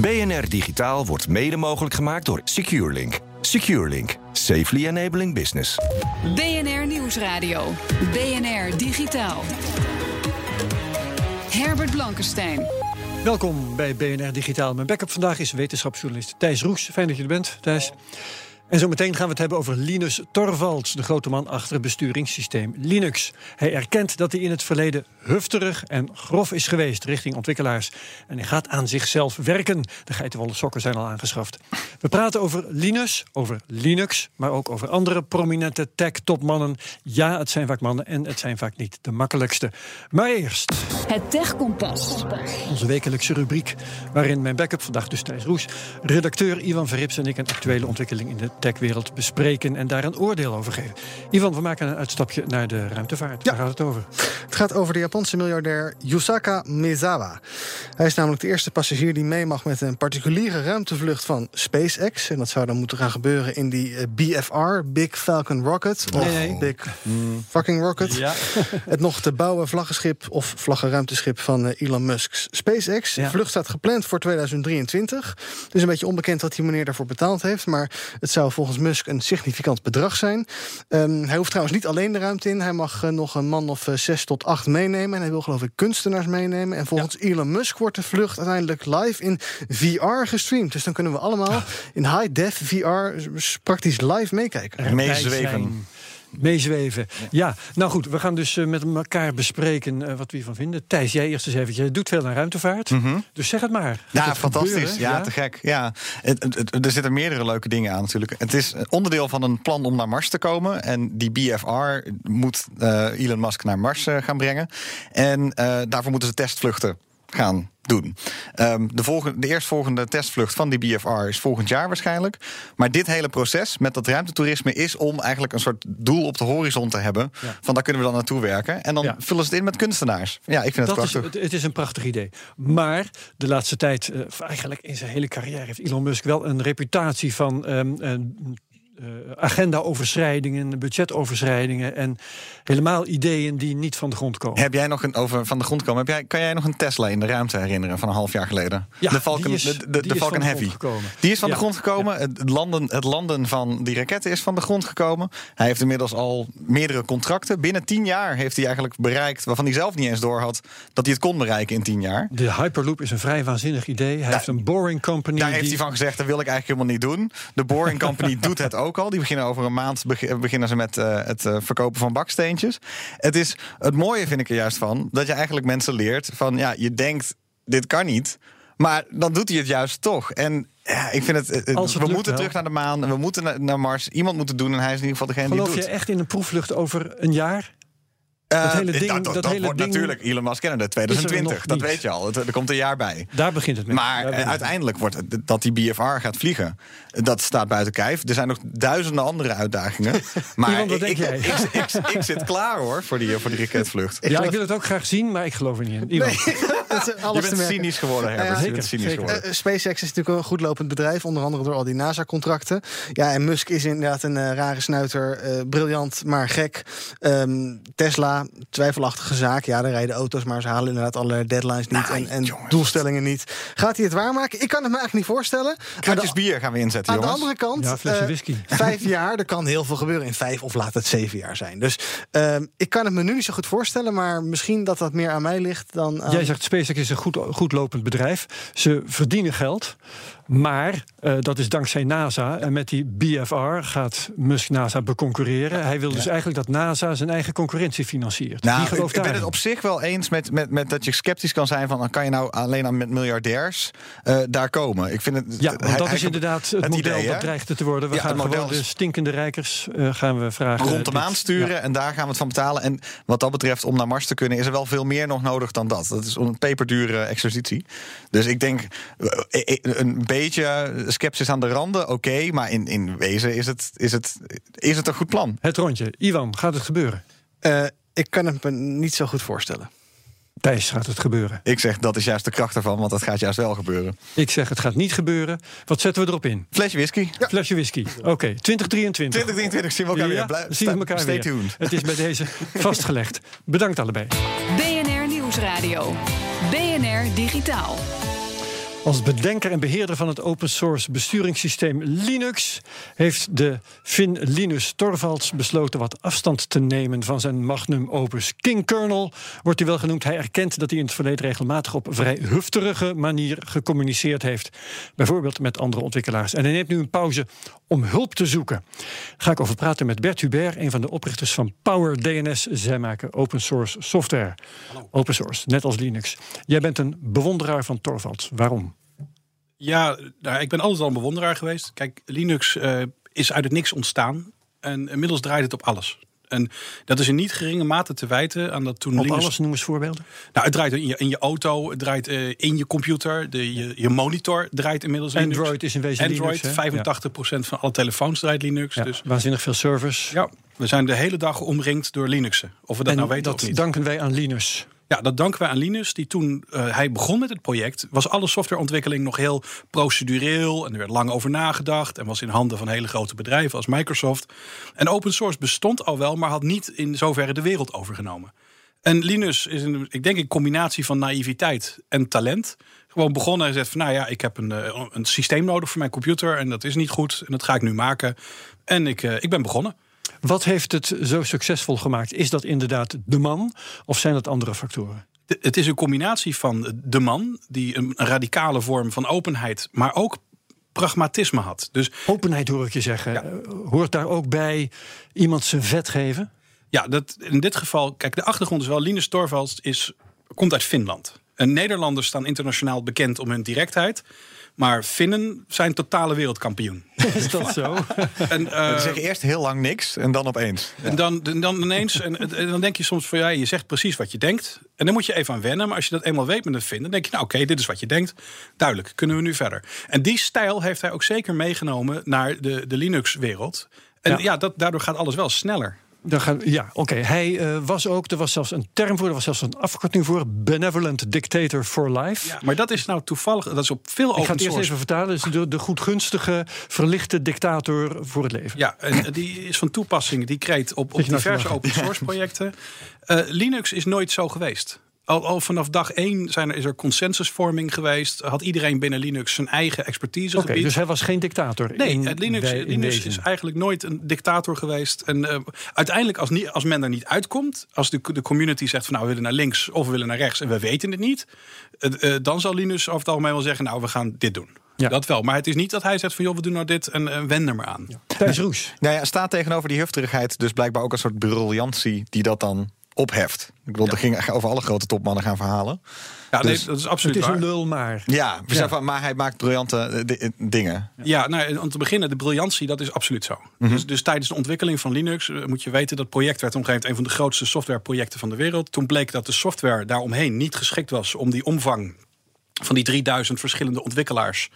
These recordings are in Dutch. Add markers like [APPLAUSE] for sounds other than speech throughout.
BNR Digitaal wordt mede mogelijk gemaakt door SecureLink. SecureLink. Safely enabling business. BNR Nieuwsradio. BNR Digitaal. Herbert Blankenstein. Welkom bij BNR Digitaal. Mijn backup vandaag is wetenschapsjournalist Thijs Roes. Fijn dat je er bent, Thijs. En zometeen gaan we het hebben over Linus Torvalds, de grote man achter het besturingssysteem Linux. Hij erkent dat hij in het verleden hufterig en grof is geweest richting ontwikkelaars. En hij gaat aan zichzelf werken. De geitenwolle sokken zijn al aangeschaft. We praten over Linus, over Linux, maar ook over andere prominente tech-topmannen. Ja, het zijn vaak mannen en het zijn vaak niet de makkelijkste. Maar eerst. Het Tech Kompas. Onze wekelijkse rubriek, waarin mijn backup vandaag dus Thijs Roes, redacteur Ivan Verrips en ik een actuele ontwikkeling in de techwereld bespreken en daar een oordeel over geven. Ivan, we maken een uitstapje naar de ruimtevaart. Waar gaat het over? Het gaat over de Japanse miljardair Yusaka Mezawa. Hij is namelijk de eerste passagier die mee mag met een particuliere ruimtevlucht van SpaceX. En dat zou dan moeten gaan gebeuren in die eh, BFR, Big Falcon Rocket. Of Nee, nee. Big Fucking Rocket. Ja. [LAUGHS] Het nog te bouwen vlaggenschip of vlaggenruimteschip van eh, Elon Musk's SpaceX. Ja. De vlucht staat gepland voor 2023. Het is een beetje onbekend wat die meneer daarvoor betaald heeft. Maar het zou volgens Musk een significant bedrag zijn. Ehm, hij hoeft trouwens niet alleen de ruimte in. Hij mag eh, nog een man of eh, zes tot acht meenemen. En hij wil geloof ik kunstenaars meenemen. En volgens Elon Musk wordt de vlucht uiteindelijk live in VR gestreamd. Dus dan kunnen we allemaal in high-def VR praktisch live meekijken. Meezweven. Meezweven. Ja, nou goed, we gaan dus eh, met elkaar bespreken eh, wat we hiervan vinden. Thijs, jij eerst eens even. Je doet veel aan ruimtevaart. Dus zeg het maar. Ja, het fantastisch. gebeuren? Ja, te gek. Ja. Het, het- het- er zitten meerdere leuke dingen aan natuurlijk. Het is onderdeel van een plan om naar Mars te komen. En die BFR moet eh, Elon Musk naar Mars gaan brengen. En daarvoor moeten ze testvluchten gaan doen. Ehm, de, volgende, de eerstvolgende testvlucht van die BFR is volgend jaar waarschijnlijk. Maar dit hele proces met dat ruimtetoerisme is om eigenlijk een soort doel op de horizon te hebben. Ja. Van daar kunnen we dan naartoe werken. En dan Ja. vullen ze het in met kunstenaars. Ja, ik vind het Dat is, prachtig. het, het is een prachtig idee. Maar de laatste tijd, eh, eigenlijk in zijn hele carrière, heeft Elon Musk wel een reputatie van ehm, een, eh, agenda-overschrijdingen, budgetoverschrijdingen en helemaal ideeën die niet van de grond komen. Heb jij nog een over van de grond komen? Heb jij, kan jij nog een Tesla in de ruimte herinneren van een half jaar geleden? Ja, de Falcon, is- de, Falcon Heavy. gekomen. Die is van Ja, de grond gekomen. Het, landen, het landen van die raketten is van de grond gekomen. Hij heeft inmiddels al meerdere contracten. Binnen tien jaar heeft hij eigenlijk bereikt, waarvan hij zelf niet eens door had dat hij het kon bereiken in tien jaar. De Hyperloop is een vrij waanzinnig idee. Hij heeft een boring company. Daar heeft hij van gezegd, dat wil ik eigenlijk helemaal niet doen. De Boring Company [LAUGHS] doet het ook al. Die beginnen over een maand beg- beginnen ze met eh, het eh, verkopen van baksteentjes. Het, is, het mooie vind ik er juist van, dat je eigenlijk mensen leert van, ja, je denkt, dit kan niet. Maar dan doet hij het juist toch. En ja, ik vind het. het- we lukt moeten wel. terug naar de maan. We moeten naar, naar Mars. Iemand moet het doen. En hij is in ieder geval degene Geloof die het je doet. echt in een proefvlucht over een jaar? Eh, dat hele ding, dat, dat, dat hele wordt ding, natuurlijk Elon Musk kennen, nog 2020. Dat weet je al. Er komt een jaar bij. Daar begint het mee. Maar eh, begint uiteindelijk wordt het dat die BFR gaat vliegen. Dat staat buiten kijf. Er zijn nog duizenden andere uitdagingen. [LAUGHS] Maar ik, denk ik, jij? ik, ik- ik zit klaar hoor voor die, voor die raketvlucht. ja, ik wil het ook graag zien, maar ik geloof er niet in. Ivan. [LAUGHS] Dat is alles Je bent cynisch geworden, Herbert. Ja, cynisch zeker. geworden. Eh, SpaceX is natuurlijk een goed lopend bedrijf, onder andere door al die NASA-contracten. Ja, en Musk is inderdaad een eh, rare snuiter, eh, briljant, maar gek. Ehm, Tesla, twijfelachtige zaak. Ja, daar rijden auto's, maar ze halen inderdaad alle deadlines niet en, en jongens. doelstellingen niet. Gaat hij het waarmaken? Ik kan het me eigenlijk niet voorstellen. Kratjes bier gaan we inzetten, aan de andere kant, Ja, flesje eh, whisky. [LAUGHS] vijf jaar, er kan heel veel gebeuren in vijf of laat het zeven jaar zijn. Dus ehm, ik kan het me nu niet zo goed voorstellen, maar misschien dat dat meer aan mij ligt dan aan... Jij zegt SpaceX is een goed, goed lopend bedrijf. Ze verdienen geld. Maar eh, dat is dankzij NASA. En met die BFR gaat Musk NASA beconcurreren. Hij wil dus eigenlijk dat NASA zijn eigen concurrentie financiert. Nou, ik, ik ben het op zich wel eens met, met, met dat je sceptisch kan zijn van... dan kan je nou alleen aan met miljardairs eh, daar komen. Ik vind het, Ja, want hij- dat is inderdaad het, model idee, dat dreigt het te worden. We Ja, gaan gewoon de stinkende rijkers eh, gaan we vragen. rond de maan sturen Ja. en daar gaan we het van betalen. En wat dat betreft, om naar Mars te kunnen, is er wel veel meer nog nodig dan dat. Dat is een peperdure exercitie. Dus ik denk een beetje sceptisch aan de randen, oké. maar in, in wezen is het, is, het, is het een goed plan. Het rondje. Iwan, gaat het gebeuren? Eh, ik kan het me niet zo goed voorstellen. Thijs, gaat het gebeuren? Ik zeg dat is juist de kracht ervan, want dat gaat juist wel gebeuren. Ik zeg het gaat niet gebeuren. Wat zetten we erop in? Flesje whisky. Flesje whisky. Oké, 2023. 2023 zien we elkaar Ja, weer. Zien we elkaar stay weer. tuned. Het is bij [LAUGHS] deze vastgelegd. Bedankt allebei. BNR Nieuwsradio. BNR Digitaal. Als bedenker en beheerder van het open source besturingssysteem Linux heeft de Fin Linus Torvalds besloten wat afstand te nemen van zijn magnum opus. King Kernel wordt hij wel genoemd. Hij erkent dat hij in het verleden regelmatig op vrij hufterige manier gecommuniceerd heeft. Bijvoorbeeld met andere ontwikkelaars. En hij neemt nu een pauze om hulp te zoeken. Daar ga ik over praten met Bert Hubert, een van de oprichters van Power DNS. Zij maken open source software. Open source, net als Linux. Jij bent een bewonderaar van Torvalds. Waarom? Ja, nou, ik ben altijd al een bewonderaar geweest. Kijk, Linux eh, is uit het niks ontstaan. En inmiddels draait het op alles. En dat is in niet geringe mate te wijten aan dat toen Op Linux... alles, noem eens voorbeelden. Nou, het draait in je, in je auto, het draait eh, in je computer. De, je, je monitor draait inmiddels Linux. Android is in wezen Android, Linux, hè? 85% van alle telefoons draait Linux. Ja, Dus waanzinnig veel servers. ja, we zijn de hele dag omringd door Linuxen. Of we dat en nou weten dat of niet. danken wij aan Linus. Ja, dat danken wij aan Linus. Die toen eh, hij begon met het project, was alle softwareontwikkeling nog heel procedureel. En er werd lang over nagedacht. En was in handen van hele grote bedrijven als Microsoft. En open source bestond al wel, maar had niet in zoverre de wereld overgenomen. En Linus is een, ik denk een combinatie van naïviteit en talent. Gewoon begonnen en zegt van nou ja, ik heb een, eh, een systeem nodig voor mijn computer. En dat is niet goed. En dat ga ik nu maken. En ik, eh, ik ben begonnen. Wat heeft het zo succesvol gemaakt? Is dat inderdaad de man of zijn dat andere factoren? Het is een combinatie van de man, die een, een radicale vorm van openheid, maar ook pragmatisme had. Dus Openheid hoor ik je zeggen. Eh, Hoort daar ook bij iemand zijn vet geven? ja, dat, in dit geval, kijk, de achtergrond is wel, Linus Torvalds is, komt uit Finland. En Nederlanders staan internationaal bekend om hun directheid. Maar Finnen zijn totale wereldkampioen. [LAUGHS] Is dat zo? [LAUGHS] En, eh, Ze zeggen eerst heel lang niks en dan opeens. En dan, dan ineens, en, en dan denk je soms van ja, je zegt precies wat je denkt. En dan moet je even aan wennen. Maar als je dat eenmaal weet met een Fin, dan denk je, nou oké, dit is wat je denkt. Duidelijk, kunnen we nu verder. En die stijl heeft hij ook zeker meegenomen naar de, de Linux-wereld. En Ja. ja, dat, daardoor gaat alles wel sneller. Dan gaan, ja, oké. Hij eh, was ook, er was zelfs een term voor, er was zelfs een afkorting voor: Benevolent Dictator for Life. Ja, maar dat is nou toevallig, dat is op veel Ik ga open het eerst even vertalen. Dus de, de goedgunstige, verlichte dictator voor het leven. Ja, en die is van toepassing, die kreet op, op nou diverse open source projecten. [LAUGHS] Eh, Linux is nooit zo geweest. Al, al vanaf dag één zijn er, is er consensusvorming geweest. Had iedereen binnen Linux zijn eigen Oké, expertisegebied. dus hij was geen dictator. Nee, in het Linux, in Linux is eigenlijk nooit een dictator geweest. En eh, uiteindelijk, als, niet, als men er niet uitkomt, als de, de community zegt van nou we willen naar links of we willen naar rechts en we weten het niet, eh, dan zal Linus over het algemeen wel zeggen nou we gaan dit doen. Ja. Dat wel. Maar het is niet dat hij zegt van joh we doen nou dit en eh, wend er maar aan. Thijs Roes. Nou ja, staat tegenover die hufterigheid dus blijkbaar ook een soort briljantie die dat dan opheft. Ik bedoel, er ging over alle grote topmannen gaan verhalen. Ja, nee, Dus- dat is Het absoluut is waar. een lul maar. Ja, we zeggen van, maar hij maakt briljante eh, eh, dingen. Ja, nou, om te beginnen, de briljantie, dat is absoluut zo. Mhm. dus, dus tijdens de ontwikkeling van Linux eh, moet je weten dat project werd omgegeven een van de grootste softwareprojecten van de wereld. Toen bleek dat de software daaromheen niet geschikt was om die omvang van die 3000 verschillende ontwikkelaars,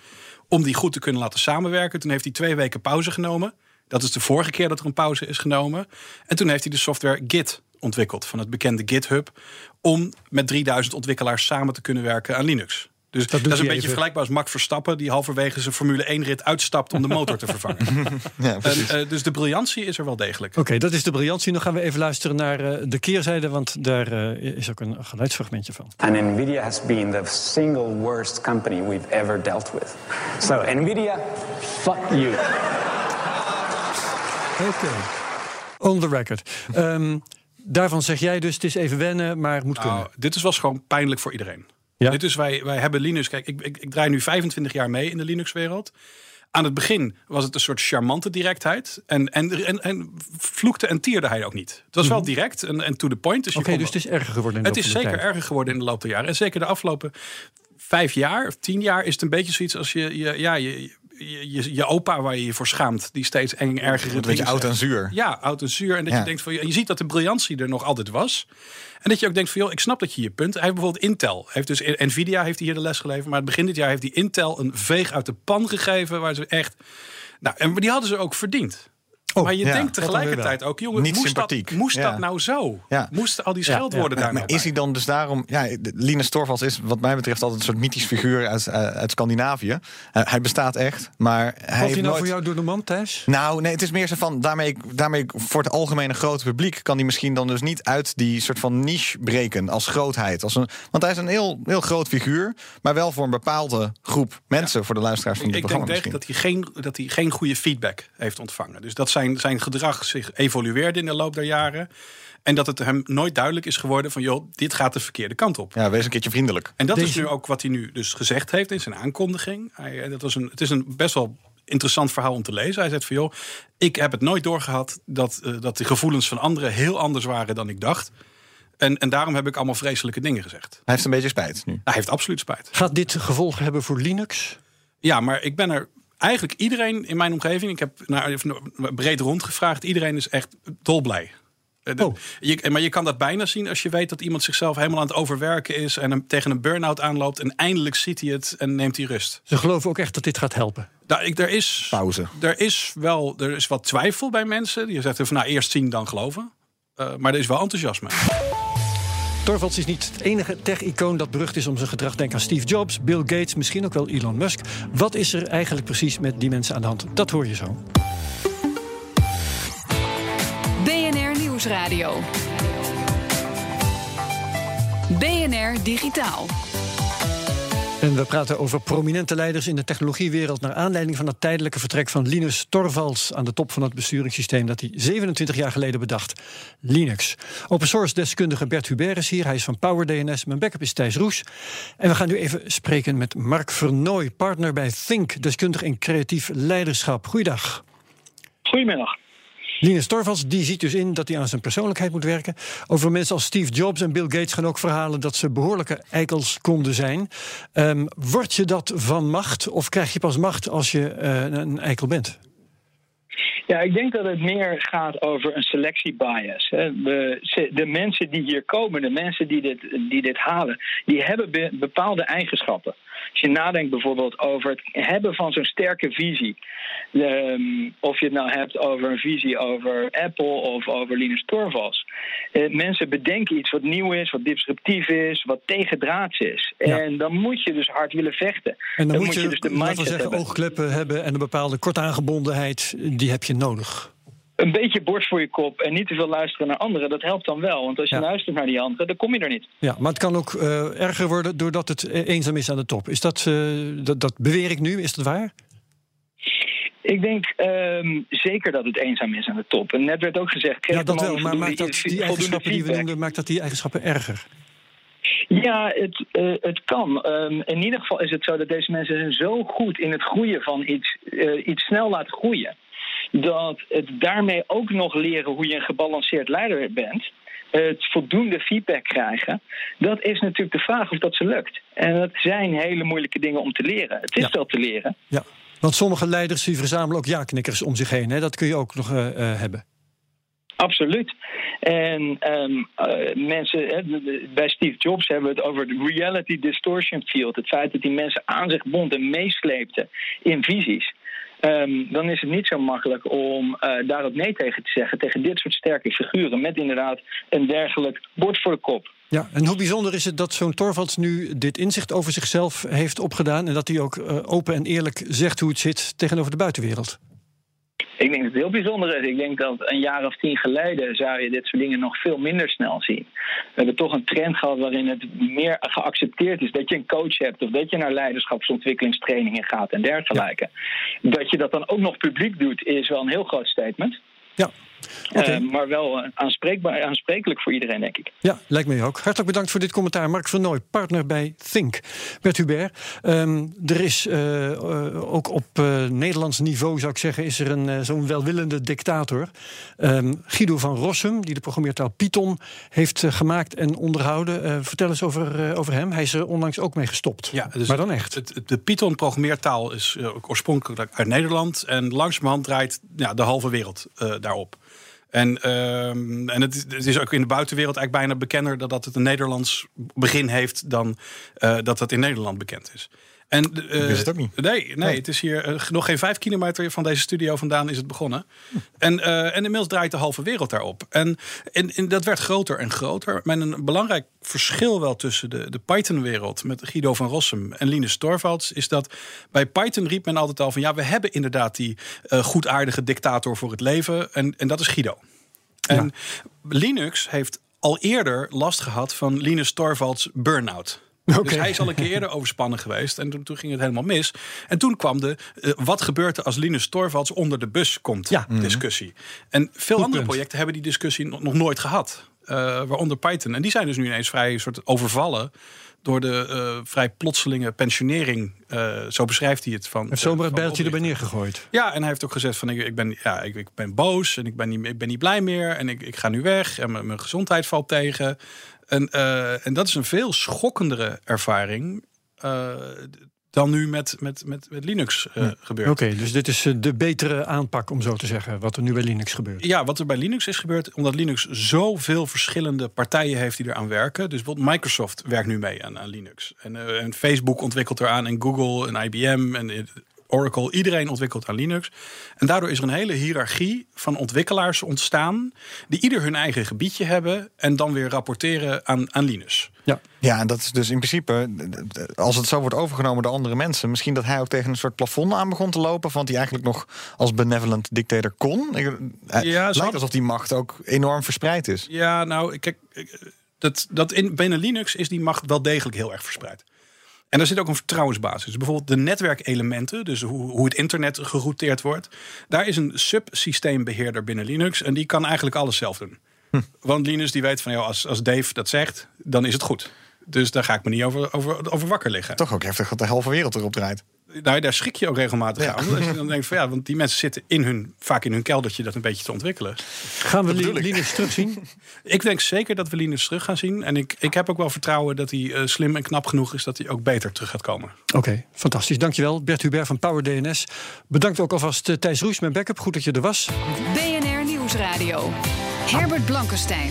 om die goed te kunnen laten samenwerken. Toen heeft hij twee weken pauze genomen. Dat is de vorige keer dat er een pauze is genomen. En toen heeft hij de software Git ontwikkeld van het bekende GitHub. Om met 3000 ontwikkelaars samen te kunnen werken aan Linux. Dus dat, is een beetje even. vergelijkbaar als Max Verstappen... die halverwege zijn Formule 1-rit uitstapt om de motor te vervangen. [LAUGHS] Ja, En, eh, dus de briljantie is er wel degelijk. Oké, dat is de briljantie. Dan gaan we even luisteren naar eh, de keerzijde, want daar eh, is ook een geluidsfragmentje van. And NVIDIA has been the single worst company we've ever dealt with. So, NVIDIA, fuck you. Oké. On the record. Ehm, daarvan zeg jij dus, het is even wennen, maar het moet Nou, kunnen. dit is was gewoon pijnlijk voor iedereen. Ja? Dit is, wij, wij hebben Linux. Kijk, ik, ik, ik draai nu 25 jaar mee in de Linux-wereld. aan het begin was het een soort charmante directheid. En, en, en, en vloekte en tierde hij ook niet. Het was wel direct en, en to the point. Dus Mhm. Oké, dus het is erger geworden in de het is zeker tijd. erger geworden in de loop der jaren. En zeker de afgelopen vijf jaar of tien jaar is het een beetje zoiets als je, je, ja, je, je, je, je opa waar je je voor schaamt. Die steeds eng erger Een beetje oud en zuur. Ja, oud en zuur. En dat Ja. je denkt van, je ziet dat de briljantie er nog altijd was. En dat je ook denkt van, joh, ik snap dat je je punt. Hij heeft bijvoorbeeld Intel. Heeft dus Nvidia heeft hier de les geleverd. Maar het begin dit jaar heeft hij Intel een veeg uit de pan gegeven. Waar ze echt... Nou, en die hadden ze ook verdiend. Maar je ja, denkt tegelijkertijd ook, jongen, Niet moest, dat, moest Ja. dat nou zo? Ja. Moesten al die scheldwoorden ja. daar Maar, nou maar is hij dan dus daarom... Ja, de- Linus Torvalds is wat mij betreft altijd een soort mythisch figuur uit, eh, uit Scandinavië. Eh, hij bestaat echt, maar hij Valt heeft hij nou nooit... voor jou door de man, Thijs? Nou, nee, het is meer zo van, daarmee, daarmee voor het algemene grote publiek kan hij misschien dan dus niet uit die soort van niche breken als grootheid. Als een, want hij is een heel, heel groot figuur, maar wel voor een bepaalde groep mensen, voor de luisteraars van dit Ik denk programma echt misschien. dat hij, geen, dat hij geen goede feedback heeft ontvangen. Dus dat zijn, zijn gedrag zich evolueerde in de loop der jaren. En dat het hem nooit duidelijk is geworden van... joh, dit gaat de verkeerde kant op. Ja, wees een keertje vriendelijk. En dat is nu ook wat hij nu dus gezegd heeft in zijn aankondiging. Hij, eh, dat was een, het is een best wel interessant verhaal om te lezen. Hij zegt van joh, ik heb het nooit doorgehad... dat, eh, dat de gevoelens van anderen heel anders waren dan ik dacht. En, en daarom heb ik allemaal vreselijke dingen gezegd. Hij heeft een beetje spijt nu. Hij heeft absoluut spijt. Gaat dit gevolgen hebben voor Linux? Ja, maar ik ben er eigenlijk iedereen in mijn omgeving. Ik heb naar, even breed rondgevraagd. Iedereen is echt dolblij. Eh, Oh. je, maar je kan dat bijna zien als je weet dat iemand zichzelf helemaal aan het overwerken is. en hem tegen een burn-out aanloopt. en eindelijk ziet hij het en neemt hij rust. Ze geloven ook echt dat dit gaat helpen. Nou, ik, er, is, Pauze. er, is wel, er is wat twijfel bij mensen. Die zeggen van nou eerst zien dan geloven. Eh, maar er is wel enthousiasme. Torvalds is niet het enige tech-icoon dat berucht is om zijn gedrag. Denk aan Steve Jobs, Bill Gates, misschien ook wel Elon Musk. Wat is er eigenlijk precies met die mensen aan de hand? Dat hoor je zo. BNR Nieuwsradio. BNR Digitaal. En we praten over prominente leiders in de technologiewereld... naar aanleiding van het tijdelijke vertrek van Linus Torvalds... aan de top van het besturingssysteem dat hij 27 jaar geleden bedacht. Linux. Open source deskundige Bert Hubert is hier. Hij is van PowerDNS. Mijn backup is Thijs Roes. En we gaan nu even spreken met Mark Vernooy... partner bij Think, deskundig in creatief leiderschap. Goeiedag. Goedemiddag. Linus Torvalds die ziet dus in dat hij aan zijn persoonlijkheid moet werken. Over mensen als Steve Jobs en Bill Gates gaan ook verhalen dat ze behoorlijke eikels konden zijn. Ehm, word je dat van macht of krijg je pas macht als je eh, een eikel bent? Ja, ik denk dat het meer gaat over een selectiebias. De mensen die hier komen, de mensen die dit, die dit halen, die hebben be- bepaalde eigenschappen. Als je nadenkt bijvoorbeeld over het hebben van zo'n sterke visie. Ehm, of je het nou hebt over een visie over Apple of over Linus Torvalds. Eh, mensen bedenken iets wat nieuw is, wat disruptief is, wat tegendraads is. Ja. En dan moet je dus hard willen vechten. En dan, moet je, dus de mindset zeggen, hebben. oogkleppen hebben en een bepaalde kortaangebondenheid, die heb je nodig. Een beetje borst voor je kop en niet te veel luisteren naar anderen, dat helpt dan wel. Want als je Ja. luistert naar die anderen, dan kom je er niet. Ja, maar het kan ook eh, erger worden doordat het eh, eenzaam is aan de top. Is dat, eh, dat, dat beweer ik nu, is dat waar? Ik denk ehm, zeker dat het eenzaam is aan de top. En net werd ook gezegd, Ja, dat wel, maar maakt dat die eigenschappen die we noemden, maakt dat die eigenschappen erger? Ja, het, eh, het kan. Ehm, in ieder geval is het zo dat deze mensen zijn zo goed in het groeien van iets, iets snel laten groeien. Dat het daarmee ook nog leren hoe je een gebalanceerd leider bent. Het voldoende feedback krijgen. Dat is natuurlijk de vraag of dat ze lukt. En dat zijn hele moeilijke dingen om te leren. Het is Ja. wel te leren. Ja, want sommige leiders die verzamelen ook ja-knikkers om zich heen. Hè? Dat kun je ook nog eh, eh, hebben. Absoluut. En ehm, eh, mensen, bij Steve Jobs hebben we het over de reality distortion field. Het feit dat die mensen aan zich bond en meesleepten in visies. Ehm, dan is het niet zo makkelijk om eh, daar nee tegen te zeggen. Tegen dit soort sterke figuren. Met inderdaad een dergelijk bord voor de kop. Ja, en hoe bijzonder is het dat zo'n Torvalds nu dit inzicht over zichzelf heeft opgedaan... en dat hij ook eh, open en eerlijk zegt hoe het zit tegenover de buitenwereld? Ik denk dat het heel bijzonder is. Ik denk dat een jaar of tien geleden zou je dit soort dingen nog veel minder snel zien. We hebben toch een trend gehad waarin het meer geaccepteerd is dat je een coach hebt of dat je naar leiderschapsontwikkelingstrainingen gaat en dergelijke. Dat je dat dan ook nog publiek doet, is wel een heel groot statement. Ja, Uh, maar wel aanspreekbaar, aansprekelijk voor iedereen, denk ik. Ja, lijkt me ook. Hartelijk bedankt voor dit commentaar. Mark van Nooy, partner bij Think. Bert Hubert, um, er is uh, uh, ook op Nederlands niveau, zou ik zeggen, is er een zo'n welwillende dictator. Um, Guido van Rossum, die de programmeertaal Python heeft gemaakt en onderhouden. vertel eens over, over hem. Hij is er onlangs ook mee gestopt. Ja, dus maar dan echt. Het, de Python-programmeertaal is oorspronkelijk uit Nederland. En langzamerhand draait ja, de halve wereld daarop. En, uh, en het, het, is ook in de buitenwereld eigenlijk bijna bekender dat, dat het een Nederlands begin heeft dan uh, dat het in Nederland bekend is. En, uh, ik wist het ook niet. Nee, nee, het is hier uh, nog geen vijf kilometer van deze studio vandaan is het begonnen. En, uh, en inmiddels draait de halve wereld daarop. En, en, en, dat werd groter en groter. Maar een belangrijk verschil wel tussen de, de Python-wereld met Guido van Rossum en Linus Torvalds is dat bij Python riep men altijd al van ja, we hebben inderdaad die goedaardige dictator voor het leven. En, en dat is Guido. En Linux heeft al eerder last gehad van Linus Torvalds burn-out. Okay. Dus hij is al een keer eerder overspannen geweest. En toen, toen ging het helemaal mis. En toen kwam de uh, wat gebeurt er als Linus Torvalds onder de bus komt ja. discussie. En veel Goed andere punt. projecten hebben die discussie nog, nog nooit gehad. Uh, waaronder Python. En die zijn dus nu ineens vrij soort overvallen door de uh, vrij plotselinge pensionering. Uh, zo beschrijft hij het. Van, heeft zomaar het bijltje erbij neergegooid. Ja, en hij heeft ook gezegd van ik, ik ben, ja, ik, ik, ben boos en ik ben niet, ik ben niet blij meer. En ik, ik ga nu weg en mijn gezondheid valt tegen. En, uh, en dat is een veel schokkendere ervaring dan nu met, met, met, met Linux uh, ja. gebeurt. Oké, okay, dus dit is de betere aanpak, om zo te zeggen, wat er nu bij Linux gebeurt. Ja, wat er bij Linux is gebeurd, omdat Linux zoveel verschillende partijen heeft die eraan werken. Dus bijvoorbeeld Microsoft werkt nu mee aan, aan Linux. En, en Facebook ontwikkelt eraan, en Google en IBM en Oracle, iedereen ontwikkelt aan Linux. En daardoor is er een hele hiërarchie van ontwikkelaars ontstaan. die ieder hun eigen gebiedje hebben. en dan weer rapporteren aan, aan Linus. Ja. ja, en dat is dus in principe, als het zo wordt overgenomen door andere mensen, misschien dat hij ook tegen een soort plafond aan begon te lopen, want hij eigenlijk nog als benevolent dictator kon. Ja, het lijkt alsof die macht ook enorm verspreid is. Ja, nou, kijk, dat, dat in, binnen Linux is die macht wel degelijk heel erg verspreid. En er zit ook een vertrouwensbasis. Bijvoorbeeld de netwerkelementen, dus hoe, hoe het internet gerouteerd wordt. Daar is een subsysteembeheerder binnen Linux en die kan eigenlijk alles zelf doen. Hm. Want Linus die weet van, ja, als, als Dave dat zegt, dan is het goed. Dus daar ga ik me niet over, over, over wakker liggen. Toch ook heftig dat de halve wereld erop draait. Nou, daar schrik je ook regelmatig ja. aan. Als je dan denkt van ja, want die mensen zitten in hun, vaak in hun keldertje dat een beetje te ontwikkelen. Gaan we Linus terugzien? [LAUGHS] ik denk zeker dat we Linus terug gaan zien. En ik, ik heb ook wel vertrouwen dat hij uh, slim en knap genoeg is dat hij ook beter terug gaat komen. Oké, okay, fantastisch. Dankjewel. Bert Hubert van Power DNS. Bedankt ook alvast uh, Thijs Roes, mijn backup. Goed dat je er was. BNR Nieuwsradio. Herbert Blankenstein.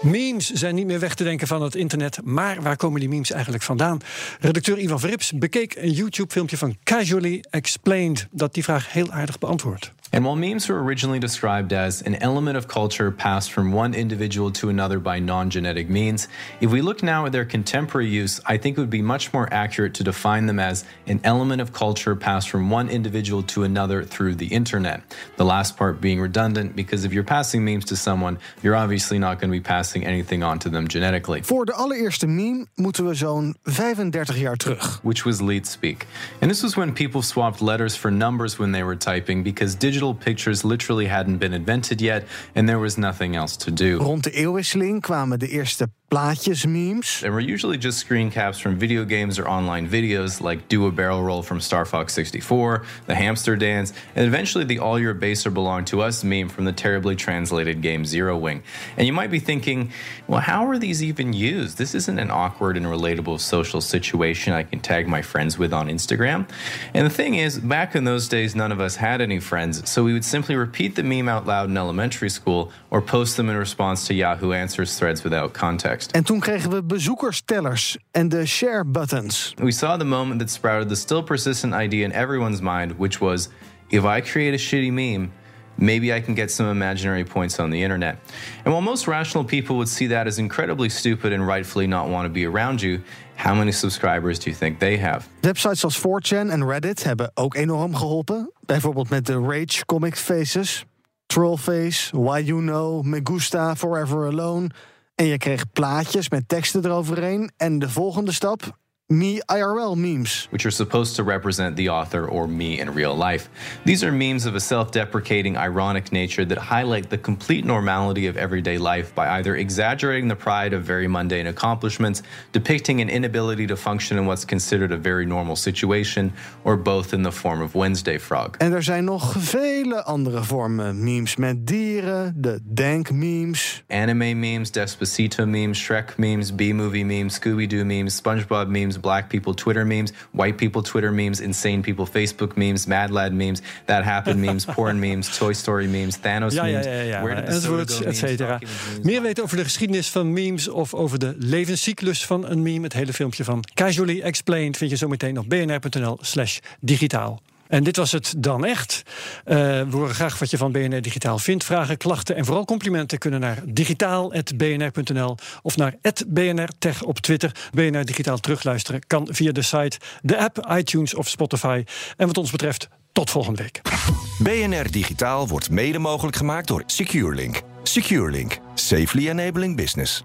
Memes zijn niet meer weg te denken van het internet. Maar waar komen die memes eigenlijk vandaan? Redacteur Ivan Verrips bekeek een YouTube-filmpje van Casually Explained... dat die vraag heel aardig beantwoordt. And while memes were originally described as an element of culture passed from one individual to another by non genetic means, if we look now at their contemporary use, I think it would be much more accurate to define them as an element of culture passed from one individual to another through the internet. The last part being redundant because if you're passing memes to someone, you're obviously not going to be passing anything on to them genetically. Voor de allereerste meme moeten we zo'n 35 jaar terug. Which was lead speak. And this was when people swapped letters for numbers when they were typing because digital pictures literally hadn't been invented yet and there was nothing else to do. Rond de eeuwwisseling kwamen de eerste plaatjes memes. They were usually just screen caps from video games or online videos like Do a Barrel Roll from Star Fox 64, The Hamster Dance, and eventually the All Your Baser Belong to Us meme from the terribly translated game Zero Wing. And you might be thinking, well, how are these even used? This isn't an awkward and relatable social situation I can tag my friends with on Instagram. And the thing is, back in those days, none of us had any friends, so we would simply repeat the meme out loud in elementary school or post them in response to Yahoo Answers threads without context. En toen kregen we bezoekerstellers en de share buttons. We saw the moment that sprouted the still persistent idea in everyone's mind, which was if I create a shitty meme, maybe I can get some imaginary points on the internet. And while most rational people would see that as incredibly stupid and rightfully not want to be around you, how many subscribers do you think they have? Websites als 4chan en Reddit hebben ook enorm geholpen. Bijvoorbeeld met de Rage Comic Faces, Trollface, Why You Know, Me Gusta, Forever Alone. En je kreeg plaatjes met teksten eroverheen. En de volgende stap, me IRL memes. which are supposed to represent the author or me in real life. These are memes of a self deprecating, ironic nature that highlight the complete normality of everyday life by either exaggerating the pride of very mundane accomplishments, depicting an inability to function in what's considered a very normal situation, or both in the form of Wednesday Frog. En er zijn nog vele andere vormen memes met dieren, de denk-memes. Anime memes, Despacito memes, Shrek memes, B movie memes, Scooby Doo memes, SpongeBob memes, black people Twitter memes, white people Twitter memes, insane people Facebook memes, Mad Lad memes, That Happened memes, [LAUGHS] porn memes, Toy Story memes, Thanos Ja, memes, ja, ja. Where Did the Soda enzovoort, Go et cetera. Meer weten over de geschiedenis van memes of over de levenscyclus van een meme. Het hele filmpje van Casually Explained vind je zometeen op bnr.nl slash digitaal. En dit was het dan echt. Eh, we horen graag wat je van BNR Digitaal vindt. Vragen, klachten en vooral complimenten kunnen naar digitaal.bnr.nl of naar @bnrtech op Twitter. BNR Digitaal terugluisteren kan via de site, de app, iTunes of Spotify. En wat ons betreft, tot volgende week. BNR Digitaal wordt mede mogelijk gemaakt door SecureLink. SecureLink. Safely enabling business.